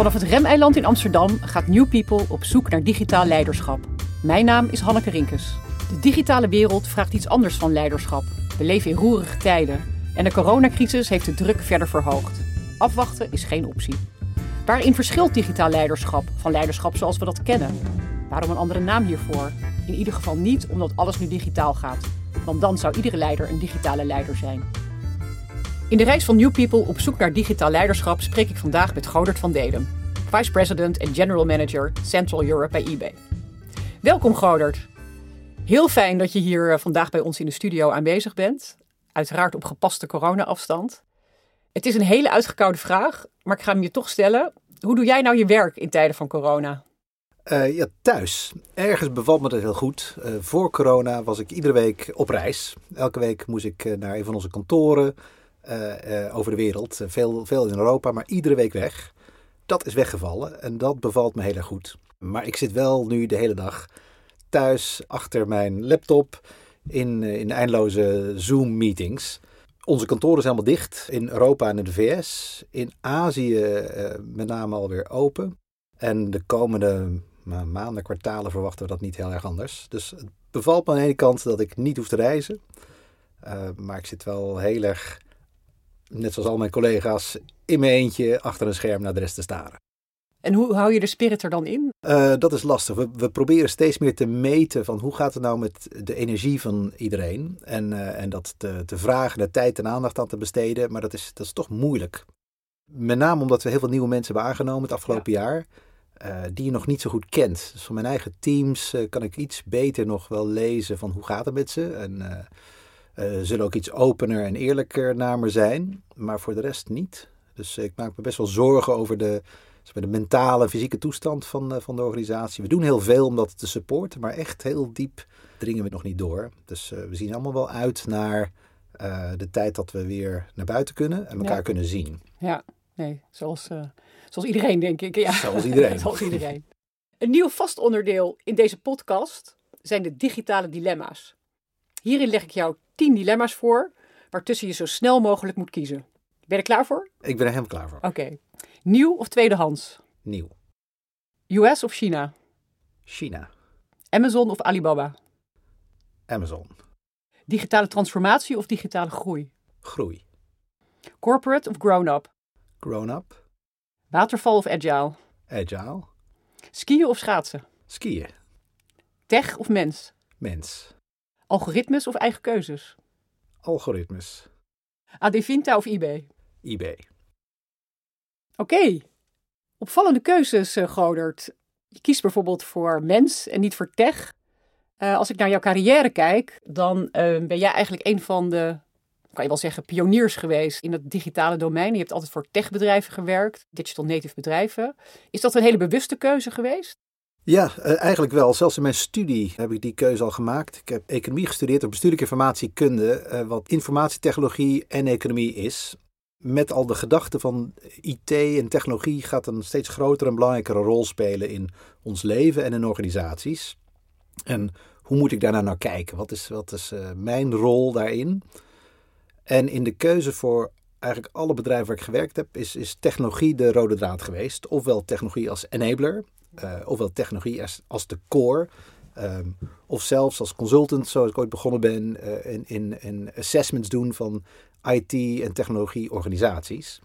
Vanaf het Remeiland in Amsterdam gaat New People op zoek naar digitaal leiderschap. Mijn naam is Hanneke Rinkes. De digitale wereld vraagt iets anders van leiderschap. We leven in roerige tijden en de coronacrisis heeft de druk verder verhoogd. Afwachten is geen optie. Waarin verschilt digitaal leiderschap van leiderschap zoals we dat kennen? Waarom een andere naam hiervoor? In ieder geval niet omdat alles nu digitaal gaat. Want dan zou iedere leider een digitale leider zijn. In de reis van New People op zoek naar digitaal leiderschap spreek ik vandaag met Godert van Dedem, Vice President en General Manager Central Europe bij eBay. Welkom Godert. Heel fijn dat je hier eh, vandaag bij ons in de studio aanwezig bent. Uiteraard op gepaste corona-afstand. Het is een hele uitgekoude vraag, maar ik ga hem je toch stellen. Hoe doe jij nou je werk in tijden van corona? Uh, ja, thuis. Ergens bevalt me dat heel goed. Uh, voor corona was ik iedere week op reis. Elke week moest ik naar een van onze kantoren over de wereld. veel, veel in Europa, maar iedere week weg. Dat is weggevallen en dat bevalt me heel erg goed. Maar ik zit wel nu de hele dag thuis achter mijn laptop in, in eindeloze Zoom-meetings. Onze kantoren zijn allemaal dicht in Europa en in de VS. In Azië met name alweer open. En de komende maanden, kwartalen verwachten we dat niet heel erg anders. Dus het bevalt me aan de ene kant dat ik niet hoef te reizen. Maar ik zit wel heel erg, net zoals al mijn collega's, in mijn eentje achter een scherm naar de rest te staren. En hoe hou je de spirit er dan in? Uh, dat is lastig. We, we, proberen steeds meer te meten van hoe gaat het nou met de energie van iedereen. En, uh, en dat te, te, vragen, de tijd en aandacht aan te besteden. Maar dat is, dat is toch moeilijk. Met name omdat we heel veel nieuwe mensen hebben aangenomen het afgelopen ja. jaar. Uh, die je nog niet zo goed kent. Dus van mijn eigen teams kan ik iets beter nog wel lezen van hoe gaat het met ze. En uh, zullen ook iets opener en eerlijker naar me zijn. Maar voor de rest niet. Dus ik maak me best wel zorgen over de, de mentale en fysieke toestand van, van de organisatie. We doen heel veel om dat te supporten. Maar echt heel diep dringen we nog niet door. Dus we zien allemaal wel uit naar de tijd dat we weer naar buiten kunnen. En elkaar ja. kunnen zien. Ja, nee, zoals... Zoals iedereen, denk ik. Ja. Zoals iedereen. Zoals iedereen. Een nieuw vast onderdeel in deze podcast zijn de digitale dilemma's. Hierin leg ik jou 10 dilemma's voor, waartussen je zo snel mogelijk moet kiezen. Ben je er klaar voor? Ik ben er helemaal klaar voor. Oké. Okay. Nieuw of tweedehands? Nieuw. US of China? China. Amazon of Alibaba? Amazon. Digitale transformatie of digitale groei? Groei. Corporate of grown-up? Grown-up. Waterval of agile? Agile. Skiën of schaatsen? Skiën. Tech of mens? Mens. Algoritmes of eigen keuzes? Algoritmes. Adevinta of eBay? eBay. Oké. Okay. Opvallende keuzes, uh, Godert. Je kiest bijvoorbeeld voor mens en niet voor tech. Uh, als ik naar jouw carrière kijk, dan uh, ben jij eigenlijk een van de kan je wel zeggen, pioniers geweest in het digitale domein. Je hebt altijd voor techbedrijven gewerkt, digital native bedrijven. Is dat een hele bewuste keuze geweest? Ja, eigenlijk wel. Zelfs in mijn studie heb ik die keuze al gemaakt. Ik heb economie gestudeerd op bestuurlijke informatiekunde, wat informatietechnologie en economie is. Met al de gedachte van IT en technologie gaat een steeds grotere en belangrijkere rol spelen in ons leven en in organisaties. En hoe moet ik daarna naar kijken? Wat is, wat is uh, mijn rol daarin? En in de keuze voor eigenlijk alle bedrijven waar ik gewerkt heb, is, is technologie de rode draad geweest. Ofwel technologie als enabler, uh, ofwel technologie als, als de core. Um, of zelfs als consultant, zoals ik ooit begonnen ben, uh, in, in, in assessments doen van IT en technologie organisaties.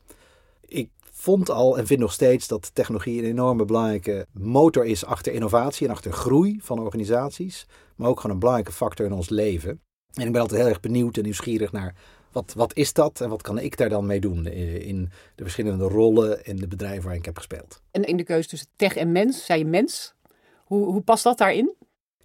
Ik vond al en vind nog steeds dat technologie een enorme belangrijke motor is achter innovatie en achter groei van organisaties. Maar ook gewoon een belangrijke factor in ons leven. En ik ben altijd heel erg benieuwd en nieuwsgierig naar wat, wat is dat en wat kan ik daar dan mee doen in de verschillende rollen in de bedrijven waar ik heb gespeeld? En in de keuze tussen tech en mens, zei je mens. Hoe, hoe past dat daarin?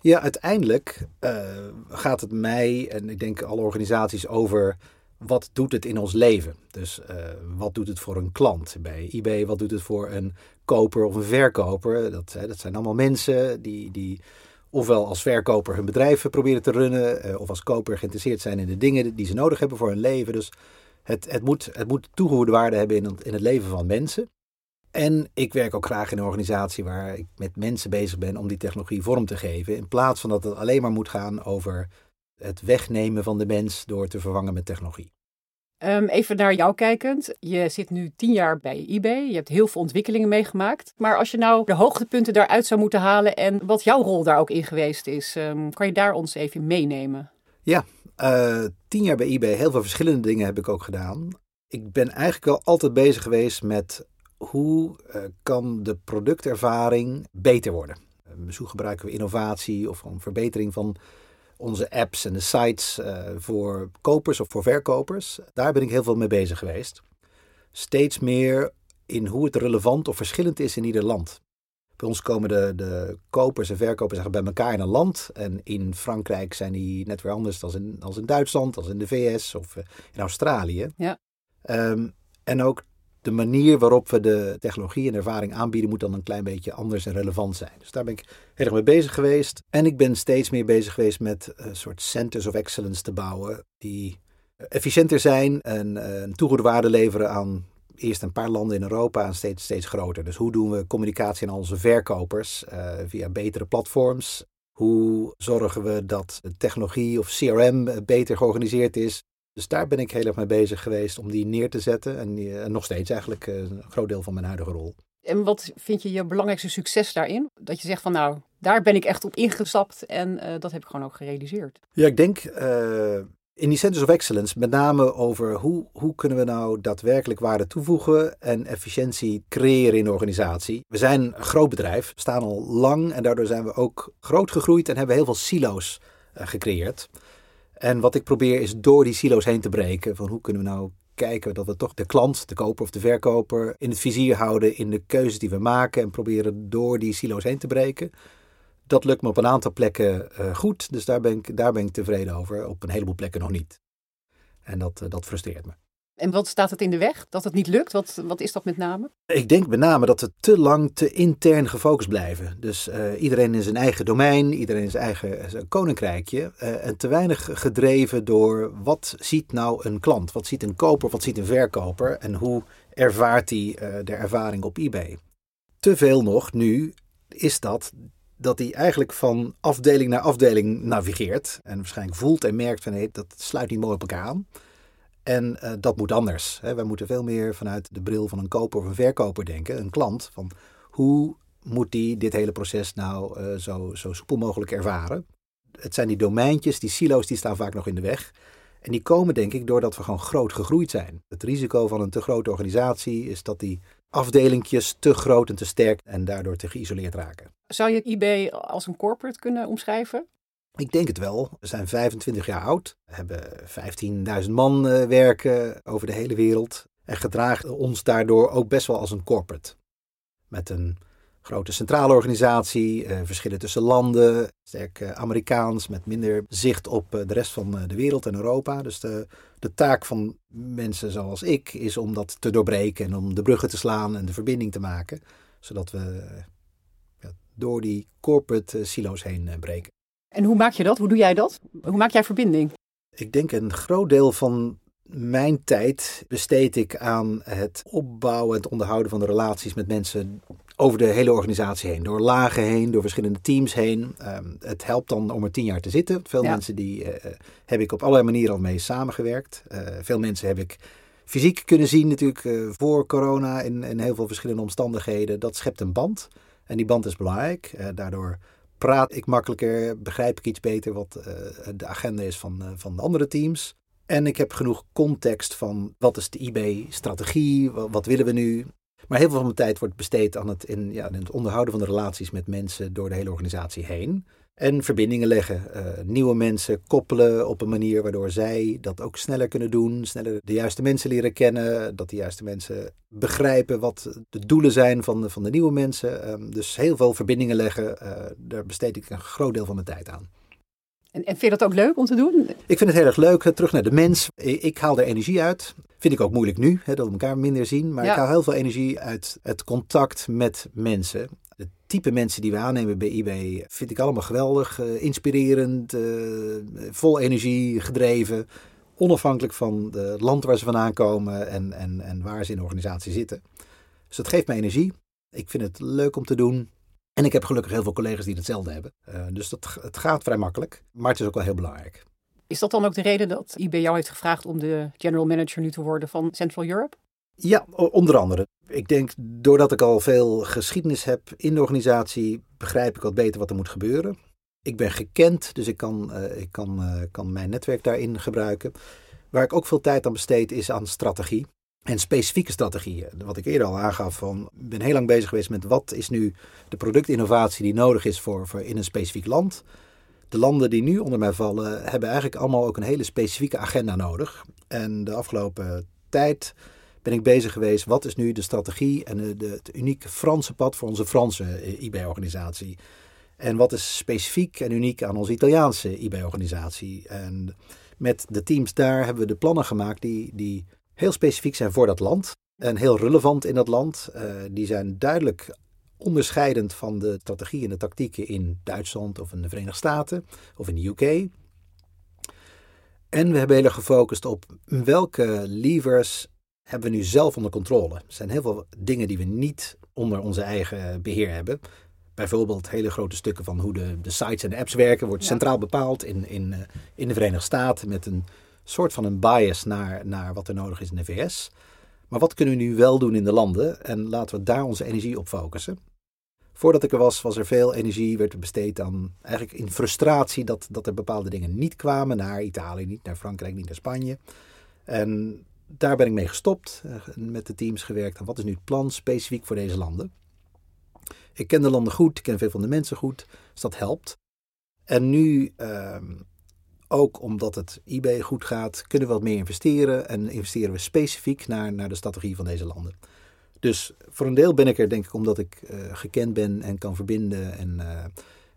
Ja, uiteindelijk uh, gaat het mij en ik denk alle organisaties over wat doet het in ons leven? Dus uh, wat doet het voor een klant bij eBay? Wat doet het voor een koper of een verkoper? Dat, dat zijn allemaal mensen die, die ofwel als verkoper hun bedrijf proberen te runnen, uh, of als koper geïnteresseerd zijn in de dingen die ze nodig hebben voor hun leven. Dus het, het, moet, het moet toegevoegde waarde hebben in het, in het leven van mensen. En ik werk ook graag in een organisatie waar ik met mensen bezig ben om die technologie vorm te geven. In plaats van dat het alleen maar moet gaan over het wegnemen van de mens door te vervangen met technologie. Ehm, even naar jou kijkend. Je zit nu tien jaar bij eBay. Je hebt heel veel ontwikkelingen meegemaakt. Maar als je nou de hoogtepunten daaruit zou moeten halen en wat jouw rol daar ook in geweest is, ehm, kan je daar ons even meenemen? Ja, uh, tien jaar bij eBay. Heel veel verschillende dingen heb ik ook gedaan. Ik ben eigenlijk wel altijd bezig geweest met hoe uh, kan de productervaring beter worden. Hoe gebruiken we innovatie of een verbetering van onze apps en de sites uh, voor kopers of voor verkopers. Daar ben ik heel veel mee bezig geweest. Steeds meer in hoe het relevant of verschillend is in ieder land. Bij ons komen de, de kopers en verkopers bij elkaar in een land. En in Frankrijk zijn die net weer anders dan in, als in Duitsland, als in de VS of eh, in Australië. Ja. Um, en ook de manier waarop we de technologie en ervaring aanbieden moet dan een klein beetje anders en relevant zijn. Dus daar ben ik heel erg mee bezig geweest. En ik ben steeds meer bezig geweest met een soort centers of excellence te bouwen die efficiënter zijn en eh, een toegevoegde waarde leveren aan eerst een paar landen in Europa en steeds, steeds groter. Dus hoe doen we communicatie aan onze verkopers via betere platforms? Hoe zorgen we dat technologie of CRM beter georganiseerd is? Dus daar ben ik heel erg mee bezig geweest om die neer te zetten. En, uh, nog steeds eigenlijk uh, een groot deel van mijn huidige rol. En wat vind je je belangrijkste succes daarin? Dat je zegt van nou, daar ben ik echt op ingestapt en uh, dat heb ik gewoon ook gerealiseerd. Ja, ik denk in die Centers of Excellence met name over hoe, hoe kunnen we nou daadwerkelijk waarde toevoegen en efficiëntie creëren in de organisatie. We zijn een groot bedrijf, staan al lang en daardoor zijn we ook groot gegroeid en hebben heel veel silo's gecreëerd. En wat ik probeer is door die silo's heen te breken. Van hoe kunnen we nou kijken dat we toch de klant, de koper of de verkoper in het vizier houden in de keuzes die we maken. En proberen door die silo's heen te breken. Dat lukt me op een aantal plekken uh, goed. Dus daar ben, ik, daar ben ik tevreden over. Op een heleboel plekken nog niet. En dat, uh, dat frustreert me. En wat staat het in de weg? Dat het niet lukt? Wat, wat is dat met name? Ik denk met name dat we te lang te intern gefocust blijven. Dus uh, iedereen in zijn eigen domein, iedereen in zijn eigen zijn koninkrijkje. Uh, en te weinig gedreven door wat ziet nou een klant? Wat ziet een koper? Wat ziet een verkoper? En hoe ervaart hij de ervaring op eBay? Te veel nog nu is dat dat hij eigenlijk van afdeling naar afdeling navigeert. En waarschijnlijk voelt en merkt van hé, dat sluit niet mooi op elkaar aan. En uh, dat moet anders. Hè. Wij moeten veel meer vanuit de bril van een koper of een verkoper denken, een klant. Van hoe moet die dit hele proces nou uh, zo, zo soepel mogelijk ervaren? Het zijn die domeintjes, die silo's, die staan vaak nog in de weg. En die komen denk ik doordat we gewoon groot gegroeid zijn. Het risico van een te grote organisatie is dat die afdelingjes te groot en te sterk en daardoor te geïsoleerd raken. Zou je eBay als een corporate kunnen omschrijven? Ik denk het wel. We zijn 25 jaar oud. Hebben 15.000 man uh, werken over de hele wereld. En gedragen ons daardoor ook best wel als een corporate. Met een grote centrale organisatie, uh, verschillen tussen landen, sterk uh, Amerikaans, met minder zicht op de rest van de wereld en Europa. Dus de, de taak van mensen zoals ik is om dat te doorbreken en om de bruggen te slaan en de verbinding te maken. Zodat we door die corporate silo's heen breken. En hoe maak je dat? Hoe doe jij dat? Hoe maak jij verbinding? Ik denk een groot deel van mijn tijd besteed ik aan het opbouwen en het onderhouden van de relaties met mensen over de hele organisatie heen. Door lagen heen, door verschillende teams heen. Um, het helpt dan om er tien jaar te zitten. Veel ja. mensen die uh, heb ik op allerlei manieren al mee samengewerkt. Uh, veel mensen heb ik fysiek kunnen zien natuurlijk uh, voor corona in, in heel veel verschillende omstandigheden. Dat schept een band. En die band is belangrijk. daardoor praat ik makkelijker, begrijp ik iets beter wat uh, de agenda is van, uh, van de andere teams. En ik heb genoeg context van wat is de eBay-strategie, wat, wat, willen we nu. Maar heel veel van mijn tijd wordt besteed aan het, in, ja, in het onderhouden van de relaties met mensen door de hele organisatie heen. En verbindingen leggen, uh, nieuwe mensen koppelen op een manier waardoor zij dat ook sneller kunnen doen. Sneller de juiste mensen leren kennen, dat de juiste mensen begrijpen wat de doelen zijn van de, van de nieuwe mensen. Um, dus heel veel verbindingen leggen, uh, daar besteed ik een groot deel van mijn tijd aan. En, en, vind je dat ook leuk om te doen? Ik vind het heel erg leuk. Terug naar de mens. Ik, ik haal er energie uit. Vind ik ook moeilijk nu, hè, dat we elkaar minder zien. Maar ja. ik haal heel veel energie uit het contact met mensen. Type mensen die we aannemen bij eBay vind ik allemaal geweldig. Uh, inspirerend, uh, vol energie, gedreven. Onafhankelijk van het land waar ze vandaan komen en, en, en waar ze in de organisatie zitten. Dus dat geeft me energie. Ik vind het leuk om te doen. En ik heb gelukkig heel veel collega's die hetzelfde hebben. Uh, dus dat, het gaat vrij makkelijk. Maar het is ook wel heel belangrijk. Is dat dan ook de reden dat IB jou heeft gevraagd om de general manager nu te worden van Central Europe? Ja, onder andere. Ik denk, doordat ik al veel geschiedenis heb in de organisatie, begrijp ik wat beter wat er moet gebeuren. Ik ben gekend, dus ik kan, uh, ik kan, uh, kan mijn netwerk daarin gebruiken. Waar ik ook veel tijd aan besteed is aan strategie. En specifieke strategieën. Wat ik eerder al aangaf, van, ik ben heel lang bezig geweest met wat is nu de productinnovatie die nodig is voor, voor in een specifiek land. De landen die nu onder mij vallen, hebben eigenlijk allemaal ook een hele specifieke agenda nodig. En de afgelopen tijd ben ik bezig geweest, wat is nu de strategie en de, de het unieke Franse pad voor onze Franse eh, IB-organisatie. En wat is specifiek en uniek aan onze Italiaanse IB-organisatie. En met de teams daar hebben we de plannen gemaakt die, die heel specifiek zijn voor dat land. En heel relevant in dat land. Uh, die zijn duidelijk onderscheidend van de strategieën en de tactieken in Duitsland of in de Verenigde Staten of in de UK. En we hebben heel erg gefocust op welke levers hebben we nu zelf onder controle. Er zijn heel veel dingen die we niet onder onze eigen beheer hebben. Bijvoorbeeld hele grote stukken van hoe de, de sites en de apps werken, wordt centraal bepaald in, in, eh, in de Verenigde Staten met een soort van een bias naar, naar wat er nodig is in de VS. Maar wat kunnen we nu wel doen in de landen? En laten we daar onze energie op focussen. Voordat ik er was, was er veel energie, werd besteed aan eigenlijk in frustratie dat, dat er bepaalde dingen niet kwamen naar Italië, niet naar Frankrijk, niet naar Spanje. En daar ben ik mee gestopt, eh, met de teams gewerkt aan wat is nu het plan specifiek voor deze landen. Ik ken de landen goed, ik ken veel van de mensen goed, dus dat helpt. En nu, ehm, ook omdat het eBay goed gaat, kunnen we wat meer investeren en investeren we specifiek naar, naar de strategie van deze landen. Dus voor een deel ben ik er denk ik omdat ik uh, gekend ben en kan verbinden en, uh,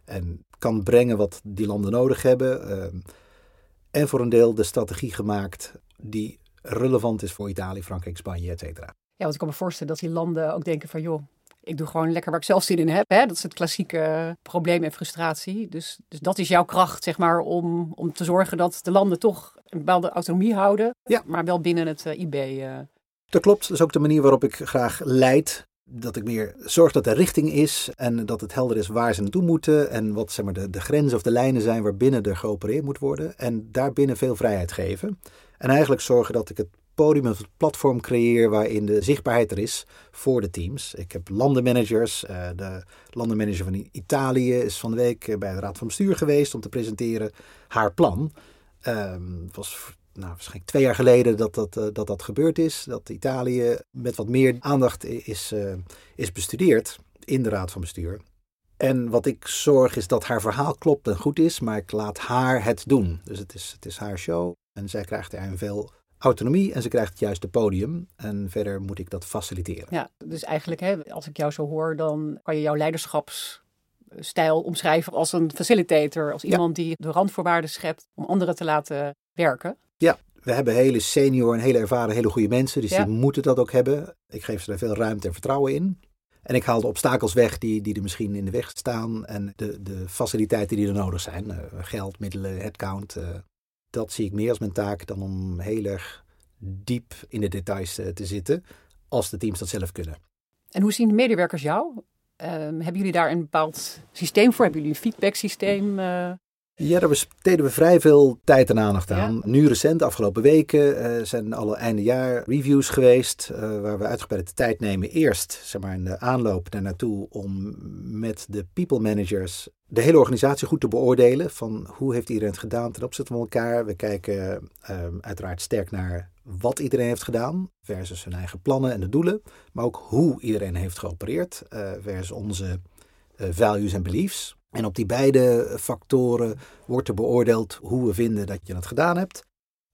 en kan brengen wat die landen nodig hebben. Uh, en voor een deel de strategie gemaakt die relevant is voor Italië, Frankrijk, Spanje, et cetera. Ja, want ik kan me voorstellen dat die landen ook denken van joh, ik doe gewoon lekker waar ik zelf zin in heb. Hè? Dat is het klassieke probleem en frustratie. Dus, dus dat is jouw kracht, zeg maar, om, om te zorgen dat de landen toch een bepaalde autonomie houden, ja. maar wel binnen het uh, IB. Uh... Dat klopt. Dat is ook de manier waarop ik graag leid. Dat ik meer zorg dat er richting is en dat het helder is waar ze naartoe moeten. En wat zeg maar, de, de grenzen of de lijnen zijn waarbinnen er geopereerd moet worden. En daarbinnen veel vrijheid geven. En eigenlijk zorgen dat ik het podium of het platform creëer waarin de zichtbaarheid er is voor de teams. Ik heb landenmanagers. Uh, de landenmanager van Italië is van de week bij de Raad van Bestuur geweest om te presenteren haar plan. Um, het was nou, waarschijnlijk twee jaar geleden dat dat, uh, dat dat gebeurd is. Dat Italië met wat meer aandacht is, is bestudeerd in de Raad van Bestuur. En wat ik zorg is dat haar verhaal klopt en goed is, maar ik laat haar het doen. Dus het is, het is haar show en zij krijgt er veel autonomie en ze krijgt het juiste podium. En verder moet ik dat faciliteren. Ja, dus eigenlijk, hè, als ik jou zo hoor, dan kan je jouw leiderschapsstijl omschrijven als een facilitator. Als iemand die de randvoorwaarden schept om anderen te laten werken. Ja, we hebben hele senior en hele ervaren, hele goede mensen. Dus ja. die moeten dat ook hebben. Ik geef ze er veel ruimte en vertrouwen in. En ik haal de obstakels weg die, die er misschien in de weg staan. En de, de faciliteiten die er nodig zijn. Uh, geld, middelen, headcount. Uh, dat zie ik meer als mijn taak dan om heel erg diep in de details uh, te zitten. Als de teams dat zelf kunnen. En hoe zien de medewerkers jou? hebben jullie daar een bepaald systeem voor? Hebben jullie een feedback systeem? Ja, daar besteden we vrij veel tijd en aandacht aan. Ja. Nu recent, de afgelopen weken, uh, zijn alle eindejaar reviews geweest. Uh, waar we uitgebreid de tijd nemen. Eerst, zeg maar, in de aanloop daar naartoe om met de people managers de hele organisatie goed te beoordelen. Van hoe heeft iedereen het gedaan ten opzichte van elkaar. We kijken uh, uiteraard sterk naar wat iedereen heeft gedaan. Versus hun eigen plannen en de doelen. Maar ook hoe iedereen heeft geopereerd. Uh, versus onze values en beliefs. En op die beide factoren wordt er beoordeeld hoe we vinden dat je het gedaan hebt.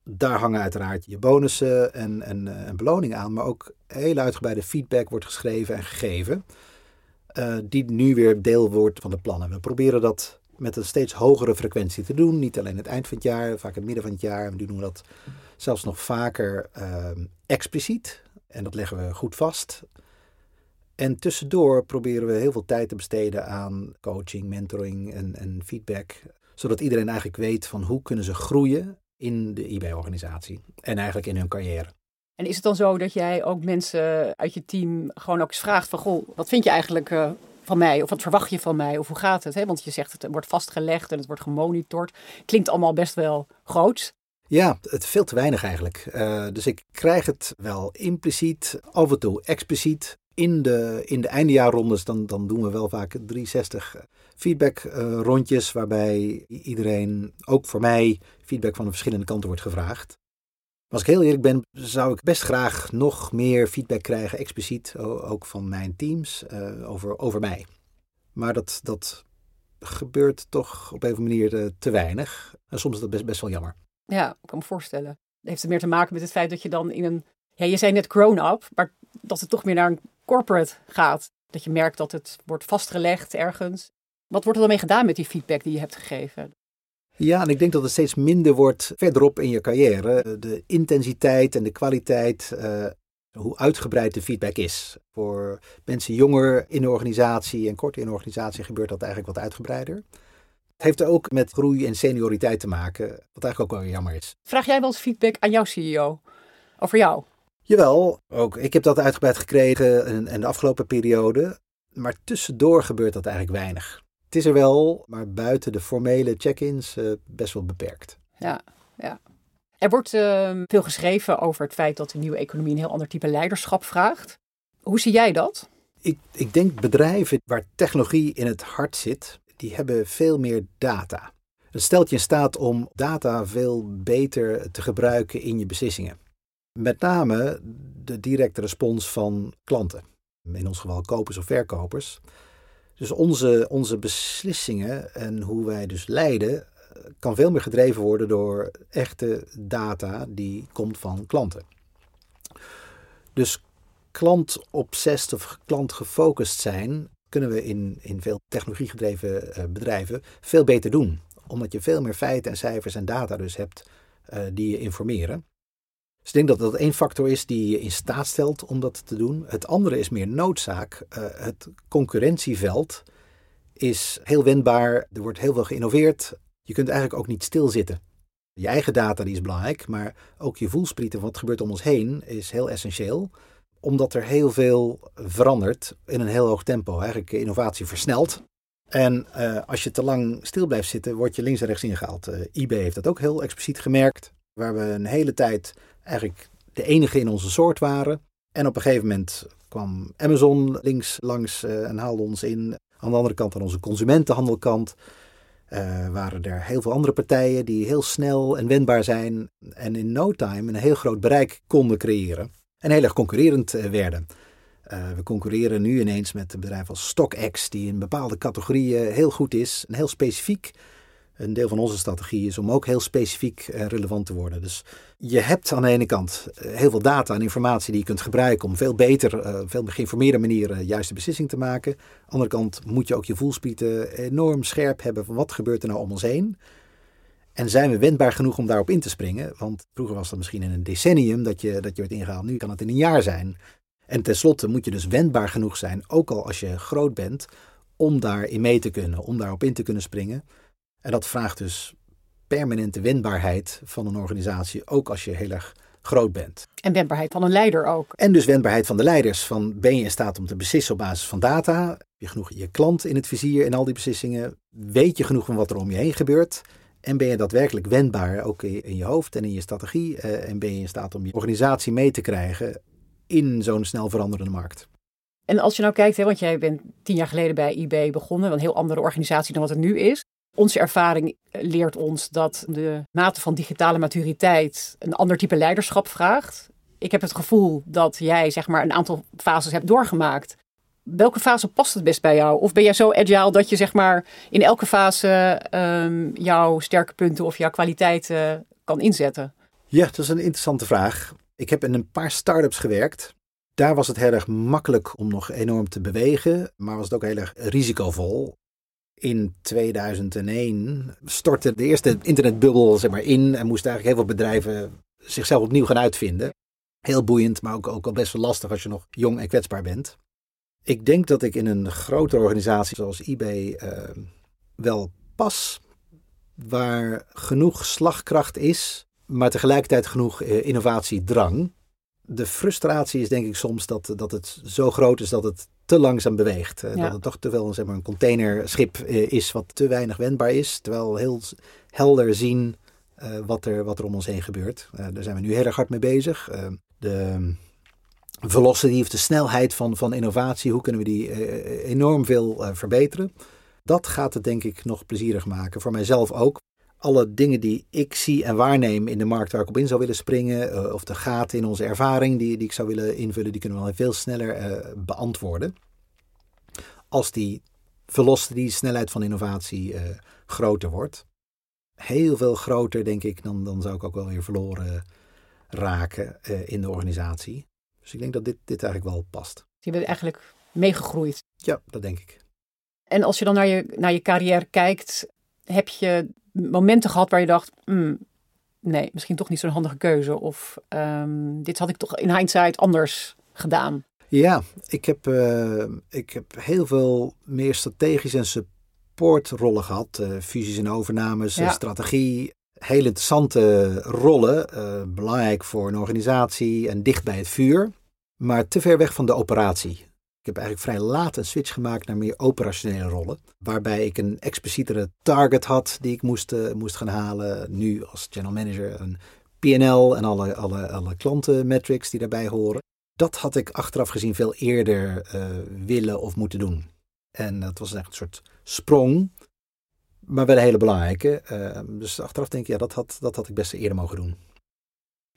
Daar hangen uiteraard je bonussen en, en, eh, beloning aan, maar ook heel uitgebreide feedback wordt geschreven en gegeven, uh, die nu weer deel wordt van de plannen. We proberen dat met een steeds hogere frequentie te doen, niet alleen het eind van het jaar, vaak het midden van het jaar. We doen dat zelfs nog vaker uh, expliciet en dat leggen we goed vast. En tussendoor proberen we heel veel tijd te besteden aan coaching, mentoring en, en feedback. Zodat iedereen eigenlijk weet van hoe kunnen ze groeien in de IB-organisatie en eigenlijk in hun carrière. En is het dan zo dat jij ook mensen uit je team gewoon ook eens vraagt van, goh, wat vind je eigenlijk uh, van mij? Of wat verwacht je van mij? Of hoe gaat het? Hè? Want je zegt het wordt vastgelegd en het wordt gemonitord. Klinkt allemaal best wel groot. Ja, het veel te weinig eigenlijk. Uh, dus ik krijg het wel impliciet, af en toe expliciet. In de, in de eindejaarrondes dan, dan doen we wel vaak 360 feedback uh, rondjes. Waarbij iedereen, ook voor mij, feedback van de verschillende kanten wordt gevraagd. Als ik heel eerlijk ben, zou ik best graag nog meer feedback krijgen, expliciet ook van mijn teams, uh, over, over mij. Maar dat, dat gebeurt toch op een of andere manier te weinig. En soms is dat best, best wel jammer. Ja, ik kan me voorstellen. Heeft het meer te maken met het feit dat je dan in een. Ja, je zei net grown-up, maar dat het toch meer naar een corporate gaat. Dat je merkt dat het wordt vastgelegd ergens. Wat wordt er dan mee gedaan met die feedback die je hebt gegeven? Ja, en ik denk dat het steeds minder wordt verderop in je carrière. De intensiteit en de kwaliteit, uh, hoe uitgebreid de feedback is. Voor mensen jonger in de organisatie en korter in de organisatie gebeurt dat eigenlijk wat uitgebreider. Het heeft er ook met groei en senioriteit te maken, wat eigenlijk ook wel jammer is. Vraag jij wel eens feedback aan jouw CEO over jou? Jawel, ook. Ik heb dat uitgebreid gekregen in, in de afgelopen periode. Maar tussendoor gebeurt dat eigenlijk weinig. Het is er wel, maar buiten de formele check-ins uh, best wel beperkt. Ja, ja. Er wordt uh, veel geschreven over het feit dat de nieuwe economie een heel ander type leiderschap vraagt. Hoe zie jij dat? Ik, ik denk bedrijven waar technologie in het hart zit, die hebben veel meer data. Het stelt je in staat om data veel beter te gebruiken in je beslissingen. Met name de directe respons van klanten. In ons geval kopers of verkopers. Dus onze, onze beslissingen en hoe wij dus leiden, kan veel meer gedreven worden door echte data die komt van klanten. Dus klantobsessed of klantgefocust zijn, kunnen we in, in veel technologiegedreven uh, bedrijven veel beter doen. Omdat je veel meer feiten en cijfers en data dus hebt uh, die je informeren. Dus ik denk dat dat één factor is die je in staat stelt om dat te doen. Het andere is meer noodzaak. Uh, het concurrentieveld is heel wendbaar. Er wordt heel veel geïnnoveerd. Je kunt eigenlijk ook niet stilzitten. Je eigen data die is belangrijk, maar ook je voelsprieten, wat gebeurt om ons heen, is heel essentieel. Omdat er heel veel verandert in een heel hoog tempo. Eigenlijk innovatie versnelt. En uh, als je te lang stil blijft zitten, word je links en rechts ingehaald. Uh, eBay heeft dat ook heel expliciet gemerkt. Waar we een hele tijd eigenlijk de enige in onze soort waren. En op een gegeven moment kwam Amazon links langs uh, en haalde ons in. Aan de andere kant, aan onze consumentenhandelkant, uh, waren er heel veel andere partijen die heel snel en wendbaar zijn en in no time een heel groot bereik konden creëren. En heel erg concurrerend uh, werden. We concurreren nu ineens met een bedrijf als StockX, die in bepaalde categorieën heel goed is en heel specifiek een deel van onze strategie is om ook heel specifiek uh, relevant te worden. Dus je hebt aan de ene kant uh, heel veel data en informatie die je kunt gebruiken om veel beter, uh, veel geïnformeerde manieren juiste beslissing te maken. Aan de andere kant moet je ook je voelspieten enorm scherp hebben van wat gebeurt er nou om ons heen. En zijn we wendbaar genoeg om daarop in te springen? Want vroeger was dat misschien in een decennium dat je, dat je werd ingehaald. Nu kan het in een jaar zijn. En tenslotte moet je dus wendbaar genoeg zijn, ook al als je groot bent, om daarin mee te kunnen, om daarop in te kunnen springen. En dat vraagt dus permanente wendbaarheid van een organisatie, ook als je heel erg groot bent. En wendbaarheid van een leider ook. En dus wendbaarheid van de leiders. Van ben je in staat om te beslissen op basis van data? Heb je genoeg je klant in het vizier in al die beslissingen? Weet je genoeg van wat er om je heen gebeurt? En ben je daadwerkelijk wendbaar, ook in je hoofd en in je strategie? Eh, en ben je in staat om je organisatie mee te krijgen in zo'n snel veranderende markt? En als je nou kijkt, hè, want jij bent tien jaar geleden bij eBay begonnen, een heel andere organisatie dan wat het nu is. Onze ervaring leert ons dat de mate van digitale maturiteit een ander type leiderschap vraagt. Ik heb het gevoel dat jij zeg maar een aantal fases hebt doorgemaakt. Welke fase past het best bij jou? Of ben jij zo agile dat je zeg maar in elke fase um, jouw sterke punten of jouw kwaliteiten kan inzetten? Ja, dat is een interessante vraag. Ik heb in een paar start-ups gewerkt. Daar was het heel erg makkelijk om nog enorm te bewegen, maar was het ook heel erg risicovol. In 2001 stortte de eerste internetbubbel zeg maar, in en moesten eigenlijk heel veel bedrijven zichzelf opnieuw gaan uitvinden. Heel boeiend, maar ook, ook al best wel lastig als je nog jong en kwetsbaar bent. Ik denk dat ik in een grotere organisatie zoals eBay uh, wel pas, waar genoeg slagkracht is, maar tegelijkertijd genoeg uh, innovatiedrang. De frustratie is denk ik soms dat, dat het zo groot is dat het te langzaam beweegt. Eh, Dat het toch te veel zeg maar, een containerschip eh, is wat te weinig wendbaar is. Terwijl we heel helder zien uh, wat, er, wat er om ons heen gebeurt. Daar zijn we nu heel erg hard mee bezig. De velocity of de snelheid van, van innovatie, hoe kunnen we die enorm veel verbeteren? Dat gaat het denk ik nog plezierig maken. Voor mijzelf ook. Alle dingen die ik zie en waarneem in de markt waar ik op in zou willen springen, of de gaten in onze ervaring die, die ik zou willen invullen, die kunnen we veel sneller beantwoorden. Als die velocity, snelheid van innovatie groter wordt heel veel groter, denk ik, dan, dan zou ik ook wel weer verloren raken in de organisatie. Dus ik denk dat dit, dit eigenlijk wel past. Je bent eigenlijk meegegroeid. Ja, dat denk ik. En als je dan naar je, naar je carrière kijkt, heb je momenten gehad waar je dacht, mm, nee, misschien toch niet zo'n handige keuze. Of um, dit had ik toch in hindsight anders gedaan. Ja, ik heb, uh, ik heb heel veel meer strategisch en supportrollen gehad. Uh, fusies en overnames, ja. strategie. Heel interessante rollen. Uh, belangrijk voor een organisatie en dicht bij het vuur. Maar te ver weg van de operatie. Heb eigenlijk vrij laat een switch gemaakt naar meer operationele rollen. Waarbij ik een explicietere target had die ik moest, uh, moest gaan halen. Nu als general manager een PNL en alle, alle, alle klantenmetrics die daarbij horen. Dat had ik achteraf gezien veel eerder willen of moeten doen. En dat was echt een soort sprong, maar wel een hele belangrijke. Uh, dus achteraf denk ik, ja, dat had, dat had ik best eerder mogen doen.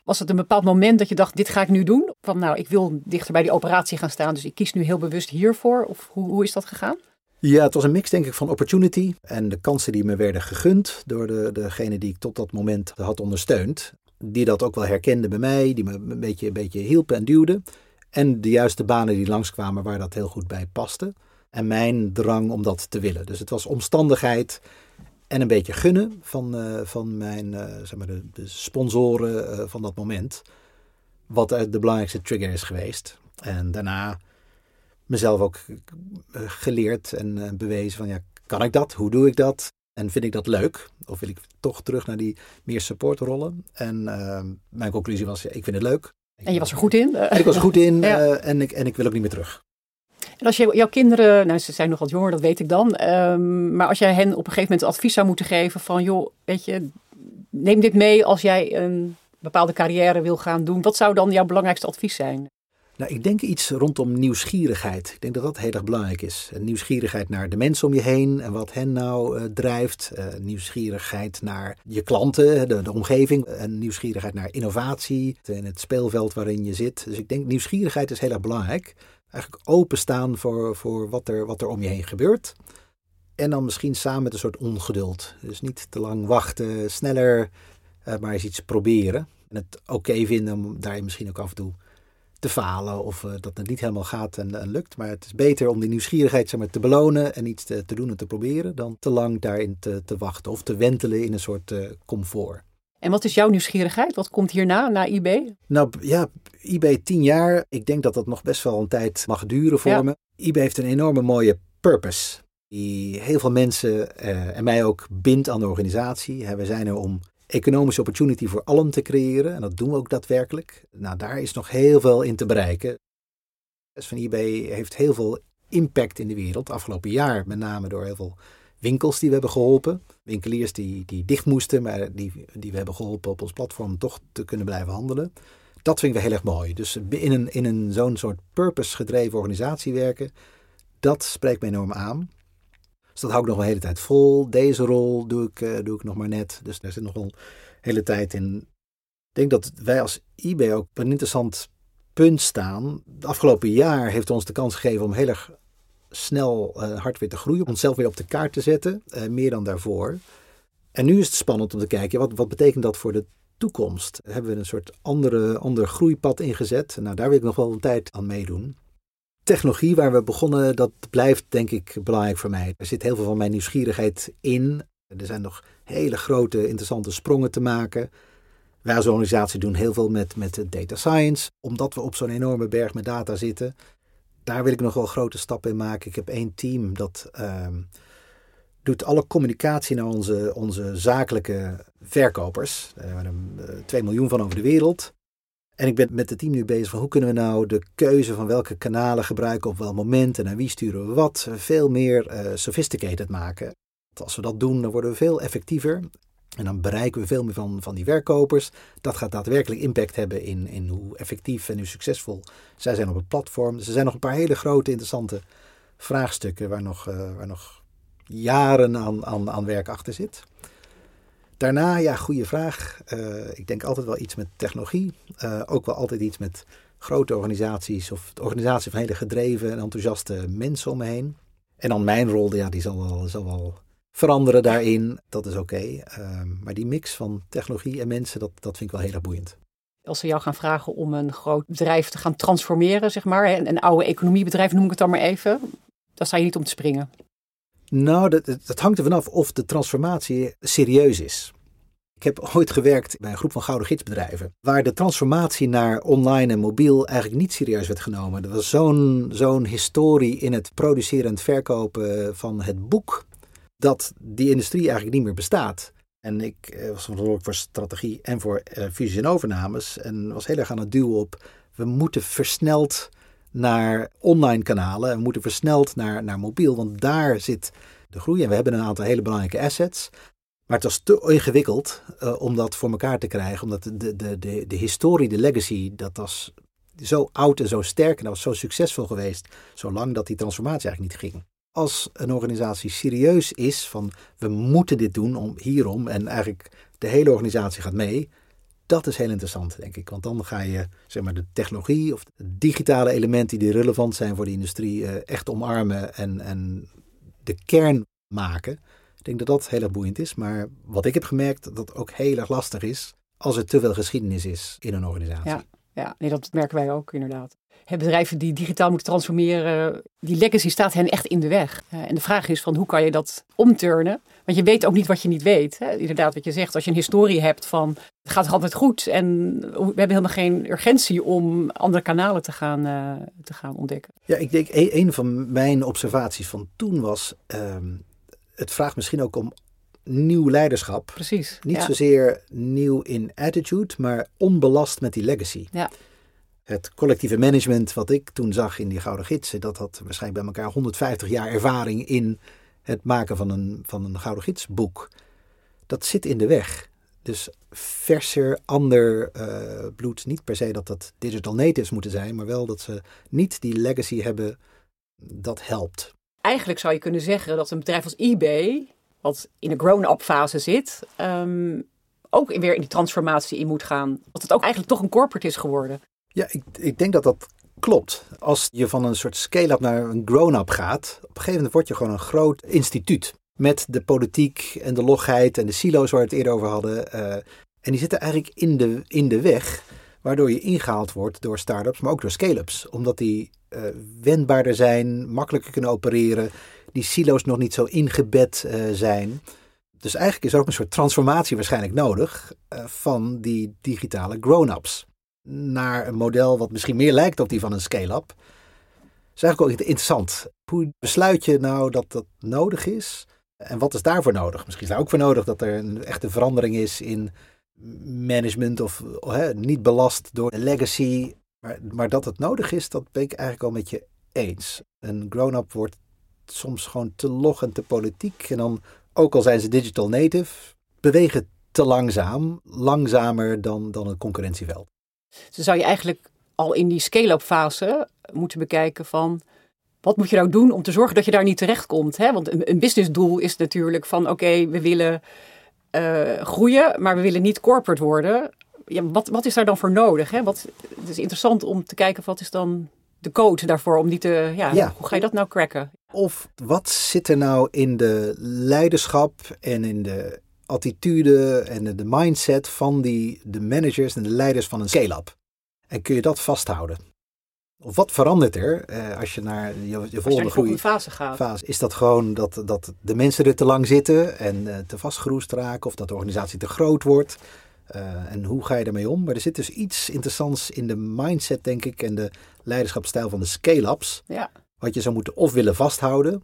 Was het een bepaald moment dat je dacht, dit ga ik nu doen? Van nou, ik wil dichter bij die operatie gaan staan, dus ik kies nu heel bewust hiervoor. Of hoe, hoe is dat gegaan? Ja, het was een mix denk ik van opportunity en de kansen die me werden gegund door de, degene die ik tot dat moment had ondersteund. Die dat ook wel herkenden bij mij, die me een beetje, een beetje hielpen en duwden. En de juiste banen die langskwamen waar dat heel goed bij paste en mijn drang om dat te willen. Dus het was omstandigheid en een beetje gunnen van, uh, van mijn uh, zeg maar de, de sponsoren uh, van dat moment. Wat de belangrijkste trigger is geweest. En daarna mezelf ook geleerd en bewezen van ja, kan ik dat? Hoe doe ik dat? En vind ik dat leuk? Of wil ik toch terug naar die meer supportrollen? En mijn conclusie was, ja, ik vind het leuk. En je was er goed in? En ik was er goed in ja. en, ik, en ik wil ook niet meer terug. En als je jouw kinderen, nou ze zijn nog wat jonger, dat weet ik dan. Um, maar als jij hen op een gegeven moment advies zou moeten geven van joh, weet je, neem dit mee als jij een bepaalde carrière wil gaan doen. Wat zou dan jouw belangrijkste advies zijn? Nou, ik denk iets rondom nieuwsgierigheid. Ik denk dat dat heel erg belangrijk is. Nieuwsgierigheid naar de mensen om je heen en wat hen nou uh, drijft. Uh, nieuwsgierigheid naar je klanten, de, de omgeving. En nieuwsgierigheid naar innovatie en het speelveld waarin je zit. Dus ik denk nieuwsgierigheid is heel erg belangrijk eigenlijk openstaan voor, voor wat, er, wat er om je heen gebeurt. En dan misschien samen met een soort ongeduld. Dus niet te lang wachten, sneller, uh, maar eens iets proberen. En het oké vinden om daar misschien ook af en toe te falen of uh, dat het niet helemaal gaat en, lukt. Maar het is beter om die nieuwsgierigheid zeg maar, te belonen en iets te, te doen en te proberen dan te lang daarin te, te wachten of te wentelen in een soort uh, comfort. En wat is jouw nieuwsgierigheid? Wat komt hierna, na eBay? Nou ja, eBay tien jaar. Ik denk dat dat nog best wel een tijd mag duren voor ja. me. eBay heeft een enorme mooie purpose. Die heel veel mensen eh, en mij ook bindt aan de organisatie. we zijn er om economische opportunity voor allen te creëren. En dat doen we ook daadwerkelijk. Nou, daar is nog heel veel in te bereiken. Van eBay heeft heel veel impact in de wereld. Afgelopen jaar met name door heel veel winkels die we hebben geholpen. Winkeliers die, die dicht moesten, maar die, die we hebben geholpen op ons platform toch te kunnen blijven handelen. Dat vinden we heel erg mooi. Dus in een, in een zo'n soort purpose-gedreven organisatie werken, dat spreekt me enorm aan. Dus dat hou ik nog een hele tijd vol. Deze rol doe ik, uh, doe ik nog maar net. Dus daar zit nog wel een hele tijd in. Ik denk dat wij als eBay ook op een interessant punt staan. Het afgelopen jaar heeft ons de kans gegeven om heel erg snel uh, hard weer te groeien, onszelf weer op de kaart te zetten, uh, meer dan daarvoor. En nu is het spannend om te kijken, wat, wat betekent dat voor de toekomst? Hebben we een soort andere, ander groeipad ingezet? Nou, daar wil ik nog wel een tijd aan meedoen. Technologie waar we begonnen, dat blijft denk ik belangrijk voor mij. Er zit heel veel van mijn nieuwsgierigheid in. Er zijn nog hele grote, interessante sprongen te maken. Wij als organisatie doen heel veel met, met data science, omdat we op zo'n enorme berg met data zitten daar wil ik nog wel grote stappen in maken. Ik heb één team dat uh, doet alle communicatie naar onze, onze zakelijke verkopers. Er zijn er 2 miljoen van over de wereld. En ik ben met het team nu bezig van hoe kunnen we nou de keuze van welke kanalen gebruiken op welk moment en naar wie sturen we wat veel meer uh, sophisticated maken. Als we dat doen, dan worden we veel effectiever. En dan bereiken we veel meer van, van die werkkopers. Dat gaat daadwerkelijk impact hebben in, in hoe effectief en hoe succesvol zij zijn op het platform. Dus er zijn nog een paar hele grote, interessante vraagstukken waar nog, uh, waar nog jaren aan, aan, aan werk achter zit. Daarna, ja, goede vraag. Uh, ik denk altijd wel iets met technologie. Uh, ook wel altijd iets met grote organisaties of de organisatie van hele gedreven en enthousiaste mensen om me heen. En dan mijn rol, ja, die zal wel, zal wel veranderen daarin. Dat is oké. Okay. Uh, maar die mix van technologie en mensen, dat, dat vind ik wel heel erg boeiend. Als ze jou gaan vragen om een groot bedrijf te gaan transformeren, zeg maar, een, een oude economiebedrijf noem ik het dan maar even, dan sta je niet om te springen. Nou, dat, dat hangt er vanaf of de transformatie serieus is. Ik heb ooit gewerkt bij een groep van gouden gidsbedrijven, waar de transformatie naar online en mobiel eigenlijk niet serieus werd genomen. Er was zo'n zo'n historie in het produceren en het verkopen van het boek, dat die industrie eigenlijk niet meer bestaat. En ik eh, was verantwoordelijk voor strategie en voor uh, fusies en overnames en was heel erg aan het duwen op, we moeten versneld naar online kanalen. En we moeten versneld naar, naar mobiel, want daar zit de groei. En we hebben een aantal hele belangrijke assets. Maar het was te ingewikkeld uh, om dat voor elkaar te krijgen. Omdat de, de, de, de historie, de legacy, dat was zo oud en zo sterk. En dat was zo succesvol geweest. Zolang dat die transformatie eigenlijk niet ging. Als een organisatie serieus is van we moeten dit doen om, hierom. En eigenlijk de hele organisatie gaat mee dat is heel interessant, denk ik. Want dan ga je zeg maar, de technologie of digitale elementen die relevant zijn voor de industrie uh, echt omarmen en, en de kern maken. Ik denk dat dat heel erg boeiend is. Maar wat ik heb gemerkt, dat ook heel erg lastig is als er te veel geschiedenis is in een organisatie. Ja, ja nee, dat merken wij ook inderdaad. Bedrijven die digitaal moeten transformeren, die legacy staat hen echt in de weg. Uh, en de vraag is van hoe kan je dat omturnen? Want je weet ook niet wat je niet weet. Hè? Inderdaad, wat je zegt, als je een historie hebt van het gaat altijd goed en we hebben helemaal geen urgentie om andere kanalen te gaan, uh, te gaan ontdekken. Ja, ik denk een, een van mijn observaties van toen was, um, het vraagt misschien ook om nieuw leiderschap. Precies. Niet ja. zozeer nieuw in attitude, maar onbelast met die legacy. Ja. Het collectieve management wat ik toen zag in die Gouden Gidsen, dat had waarschijnlijk bij elkaar 150 jaar ervaring in het maken van een, van een Gouden Gidsboek. Dat zit in de weg. Dus verser, ander uh, bloed. Niet per se dat dat digital natives moeten zijn, maar wel dat ze niet die legacy hebben. Dat helpt. Eigenlijk zou je kunnen zeggen dat een bedrijf als eBay, wat in een grown-up fase zit, um, ook weer in die transformatie in moet gaan. Dat het ook eigenlijk toch een corporate is geworden. Ja, ik, ik denk dat dat klopt. Als je van een soort scale-up naar een grown-up gaat, op een gegeven moment word je gewoon een groot instituut. Met de politiek en de logheid en de silo's waar we het eerder over hadden. Uh, en die zitten eigenlijk in de, in de weg, waardoor je ingehaald wordt door start-ups, maar ook door scale-ups. Omdat die uh, wendbaarder zijn, makkelijker kunnen opereren, die silo's nog niet zo ingebed uh, zijn. Dus eigenlijk is er ook een soort transformatie waarschijnlijk nodig van die digitale grown-ups naar een model wat misschien meer lijkt op die van een scale-up. is eigenlijk ook interessant. Hoe besluit je nou dat dat nodig is? En wat is daarvoor nodig? Misschien is daar ook voor nodig dat er een echte verandering is in management of hè, niet belast door de legacy. Maar, maar dat het nodig is, dat ben ik eigenlijk al met je eens. Een grown-up wordt soms gewoon te log en te politiek. En dan, ook al zijn ze digital native, bewegen te langzaam. Langzamer dan, dan het concurrentieveld. Dus zou je eigenlijk al in die scale-up fase moeten bekijken van wat moet je nou doen om te zorgen dat je daar niet terechtkomt? Hè? Want een, een businessdoel is natuurlijk van oké, we willen uh, groeien, maar we willen niet corporate worden. Ja, wat, wat is daar dan voor nodig? Hè? Wat, het is interessant om te kijken wat is dan de code daarvoor om die te, ja, ja, hoe ga je dat nou cracken? Of wat zit er nou in de leiderschap en in de attitude en de mindset van die, de managers en de leiders van een scale-up? En kun je dat vasthouden? Of wat verandert er eh, als je naar je, je volgende groei fase gaat? Fase, is dat gewoon dat, dat de mensen er te lang zitten en uh, te vastgeroest raken of dat de organisatie te groot wordt? Uh, en hoe ga je daarmee om? Maar er zit dus iets interessants in de mindset, denk ik, en de leiderschapsstijl van de scale-ups. Ja. Wat je zou moeten of willen vasthouden,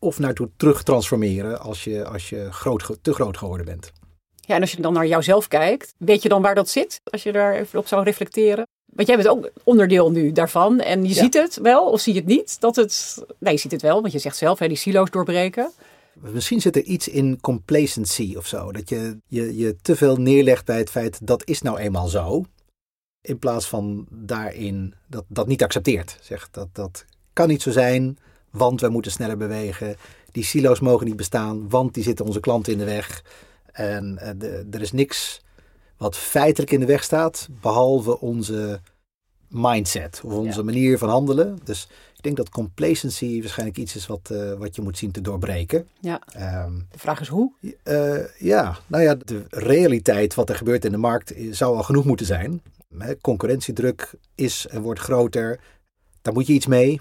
of naartoe terug transformeren als je, als je groot, te groot geworden bent. Ja, en als je dan naar jouzelf kijkt, weet je dan waar dat zit? Als je daar even op zou reflecteren. Want jij bent ook onderdeel nu daarvan. En je ziet het wel, of zie je het niet? Dat het. Nee, je ziet het wel, want je zegt zelf, hè, die silo's doorbreken. Misschien zit er iets in complacency of zo. Dat je, je je te veel neerlegt bij het feit dat is nou eenmaal zo. In plaats van daarin dat, dat niet accepteert. Zegt dat dat kan niet zo zijn, want we moeten sneller bewegen. Die silo's mogen niet bestaan, want die zitten onze klanten in de weg. En uh, de, er is niks wat feitelijk in de weg staat, behalve onze mindset of onze manier van handelen. Dus ik denk dat complacency waarschijnlijk iets is wat, uh, wat je moet zien te doorbreken. Ja. Um, de vraag is hoe? Uh, ja, nou ja, de realiteit wat er gebeurt in de markt zou al genoeg moeten zijn. Concurrentiedruk is en wordt groter. Daar moet je iets mee.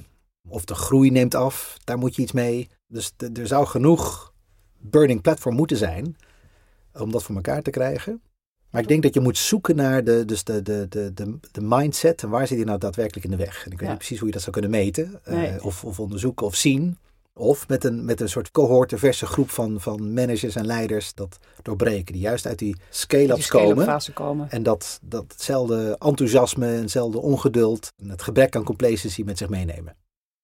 Of de groei neemt af, daar moet je iets mee. Dus er zou genoeg burning platform moeten zijn om dat voor elkaar te krijgen. Maar ik denk dat je moet zoeken naar de, dus de, de, de, de, de mindset en waar zit die nou daadwerkelijk in de weg. En ik weet niet precies hoe je dat zou kunnen meten uh, of, of onderzoeken of zien. Of met een, met een soort cohorte verse groep van, van managers en leiders dat doorbreken. Die juist uit die scale-ups scale komen. komen. En dat, dat hetzelfde enthousiasme en hetzelfde ongeduld en het gebrek aan complacency met zich meenemen.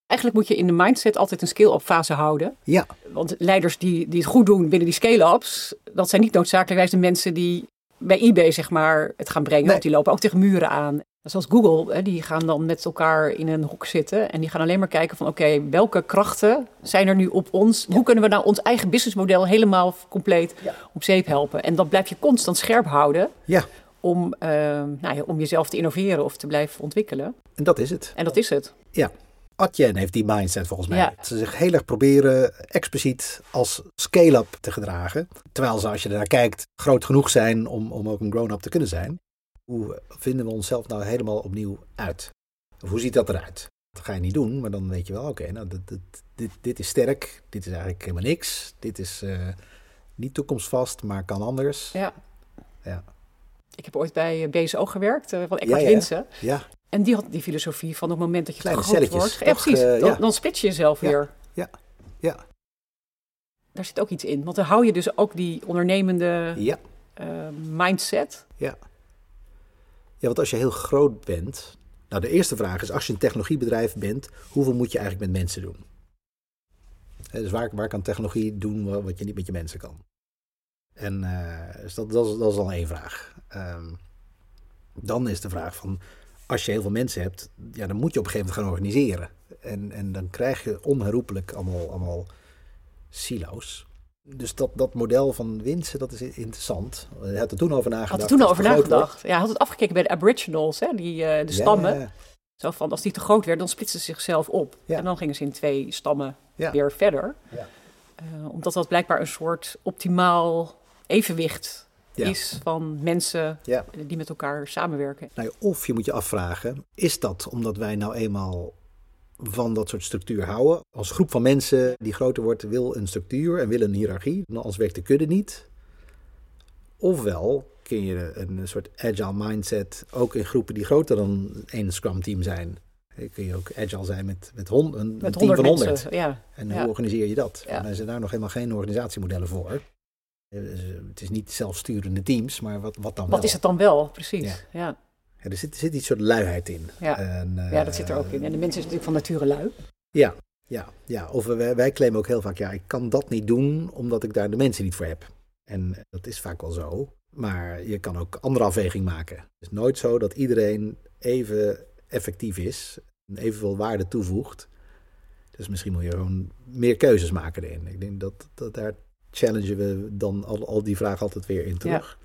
Eigenlijk moet je in de mindset altijd een scale-up fase houden. Ja. Want leiders die, die het goed doen binnen die scale-ups, dat zijn niet noodzakelijkwijs de mensen die bij eBay zeg maar het gaan brengen. Want die lopen ook tegen muren aan. Zoals Google, die gaan dan met elkaar in een hoek zitten. En die gaan alleen maar kijken van oké, welke krachten zijn er nu op ons? Hoe kunnen we nou ons eigen businessmodel helemaal compleet op zeep helpen? En dat blijf je constant scherp houden. Ja. Om, uh, nou ja, om jezelf te innoveren of te blijven ontwikkelen. En dat is het. En dat is het. Ja. Atjen heeft die mindset volgens mij. Ze zich heel erg proberen expliciet als scale-up te gedragen. Terwijl ze, als je ernaar kijkt, groot genoeg zijn om, om ook een grown-up te kunnen zijn. Hoe vinden we onszelf nou helemaal opnieuw uit? Of hoe ziet dat eruit? Dat ga je niet doen, maar dan weet je wel, oké, nou, dit, dit, dit, dit, is sterk, dit is eigenlijk helemaal niks. Dit is uh, niet toekomstvast, maar kan anders. Ja. ja. Ik heb ooit bij eh, BSO gewerkt, uh, van Eckhart ja, Winsen. Ja. En die had die filosofie van op het moment dat je Kleine groot wordt. Ja, precies. uh, dan, ja. dan split je jezelf weer. Ja, ja, Daar zit ook iets in. Want dan hou je dus ook die ondernemende ja, uh, mindset. ja. Ja, want als je heel groot bent. Nou, de eerste vraag is: als je een technologiebedrijf bent, hoeveel moet je eigenlijk met mensen doen? Dus waar, waar kan technologie doen wa- wat je niet met je mensen kan? En eh, dus dat, dat, is, dat is al één vraag. Ehm, dan is de vraag van, als je heel veel mensen hebt, ja, dan moet je op een gegeven moment gaan organiseren. En, en dan krijg je onherroepelijk allemaal, allemaal silo's. Dus dat, dat model van winsten, dat is interessant. Je had er toen over nagedacht. Had er toen over nagedacht. Ja, had het afgekeken bij de Aboriginals, hè, die, eh, de stammen. Ja, Zo van, als die te groot werd, dan splitsten ze zichzelf op. Ja. En dan gingen ze in twee stammen Ja. weer verder. Ja. Eh, omdat dat blijkbaar een soort optimaal evenwicht Ja. is van mensen ja. die met elkaar samenwerken. Nou, of je moet je afvragen, is dat omdat wij nou eenmaal van dat soort structuur houden? Als groep van mensen die groter wordt, wil een structuur en wil een hiërarchie. Nou, Anders werkt de kudde niet. Ofwel kun je een soort agile mindset ook in groepen die groter dan één scrum team zijn. Kun je ook agile zijn met, met hond, een, een Met team honderd van 100. mensen. Ja. En Ja. hoe organiseer je dat? En er zijn daar nog helemaal geen organisatiemodellen voor. Eh, eh, Het is niet zelfsturende teams, maar wat, wat dan Wat wel? is het dan wel, precies. Ja. Ja. Ja, er, zit, er zit iets soort luiheid in. Ja. En, eh, ja, dat zit er ook in. En de mensen is natuurlijk van nature lui. Ja, ja, ja. Of wij, wij claimen ook heel vaak, ja, ik kan dat niet doen omdat ik daar de mensen niet voor heb. En dat is vaak wel zo. Maar je kan ook andere afweging maken. Het is nooit zo dat iedereen even effectief is en evenveel waarde toevoegt. Dus misschien moet je gewoon meer keuzes maken erin. Ik denk dat, dat daar challengen we dan al, al die vragen altijd weer in terug.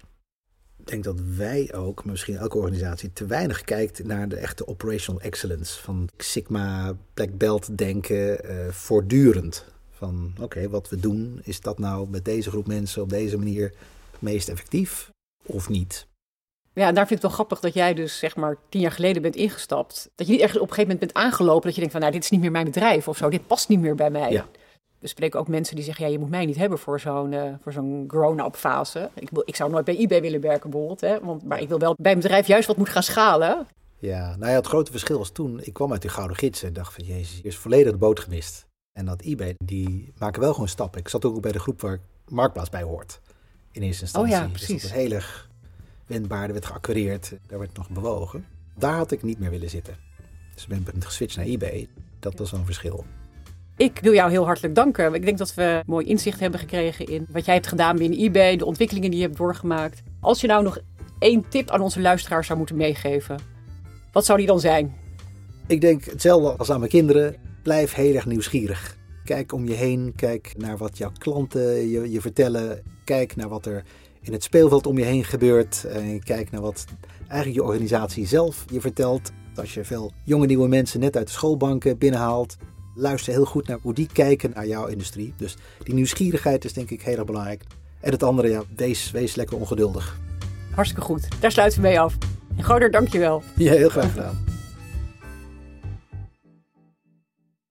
Ik denk dat wij ook, maar misschien elke organisatie, te weinig kijkt naar de echte operational excellence. Van Sigma, Black Belt denken, eh, voortdurend. Van oké, wat we doen, is dat nou met deze groep mensen op deze manier meest effectief of niet? Ja, en daar vind ik het wel grappig dat jij dus zeg maar tien jaar geleden bent ingestapt. Dat je niet echt op een gegeven moment bent aangelopen dat je denkt van nou dit is niet meer mijn bedrijf of zo, dit past niet meer bij mij. Ja. We spreken ook mensen die zeggen ja je moet mij niet hebben voor zo'n eh, voor zo'n grown-up fase. Ik, wil, ik zou nooit bij eBay willen werken bijvoorbeeld, hè, want, maar ik wil wel bij een bedrijf juist wat moet gaan schalen. Ja, nou ja, het grote verschil was toen, ik kwam uit die gouden gids en dacht van jezus, hier is volledig de boot gemist. En dat eBay, die maken wel gewoon stappen. Ik zat ook bij de groep waar Marktplaats bij hoort. in eerste instantie. Oh ja, Dus precies. dat was heel erg wendbaar, er werd geaccureerd, daar werd nog bewogen. Daar had ik niet meer willen zitten. Dus ik ben geswitcht naar eBay. Dat was wel een verschil. Ik wil jou heel hartelijk danken. Ik denk dat we mooi inzicht hebben gekregen in wat jij hebt gedaan binnen eBay, de ontwikkelingen die je hebt doorgemaakt. Als je nou nog één tip aan onze luisteraars zou moeten meegeven, wat zou die dan zijn? Ik denk hetzelfde als aan mijn kinderen. Blijf heel erg nieuwsgierig. Kijk om je heen. Kijk naar wat jouw klanten je, je vertellen. Kijk naar wat er in het speelveld om je heen gebeurt. En kijk naar wat eigenlijk je organisatie zelf je vertelt. Als je veel jonge nieuwe mensen net uit de schoolbanken binnenhaalt. Luister heel goed naar hoe die kijken naar jouw industrie. Dus die nieuwsgierigheid is denk ik heel erg belangrijk. En het andere, ja, wees, wees lekker ongeduldig. Hartstikke goed. Daar sluiten we mee af. En Goder, je wel. Ja, heel graag gedaan.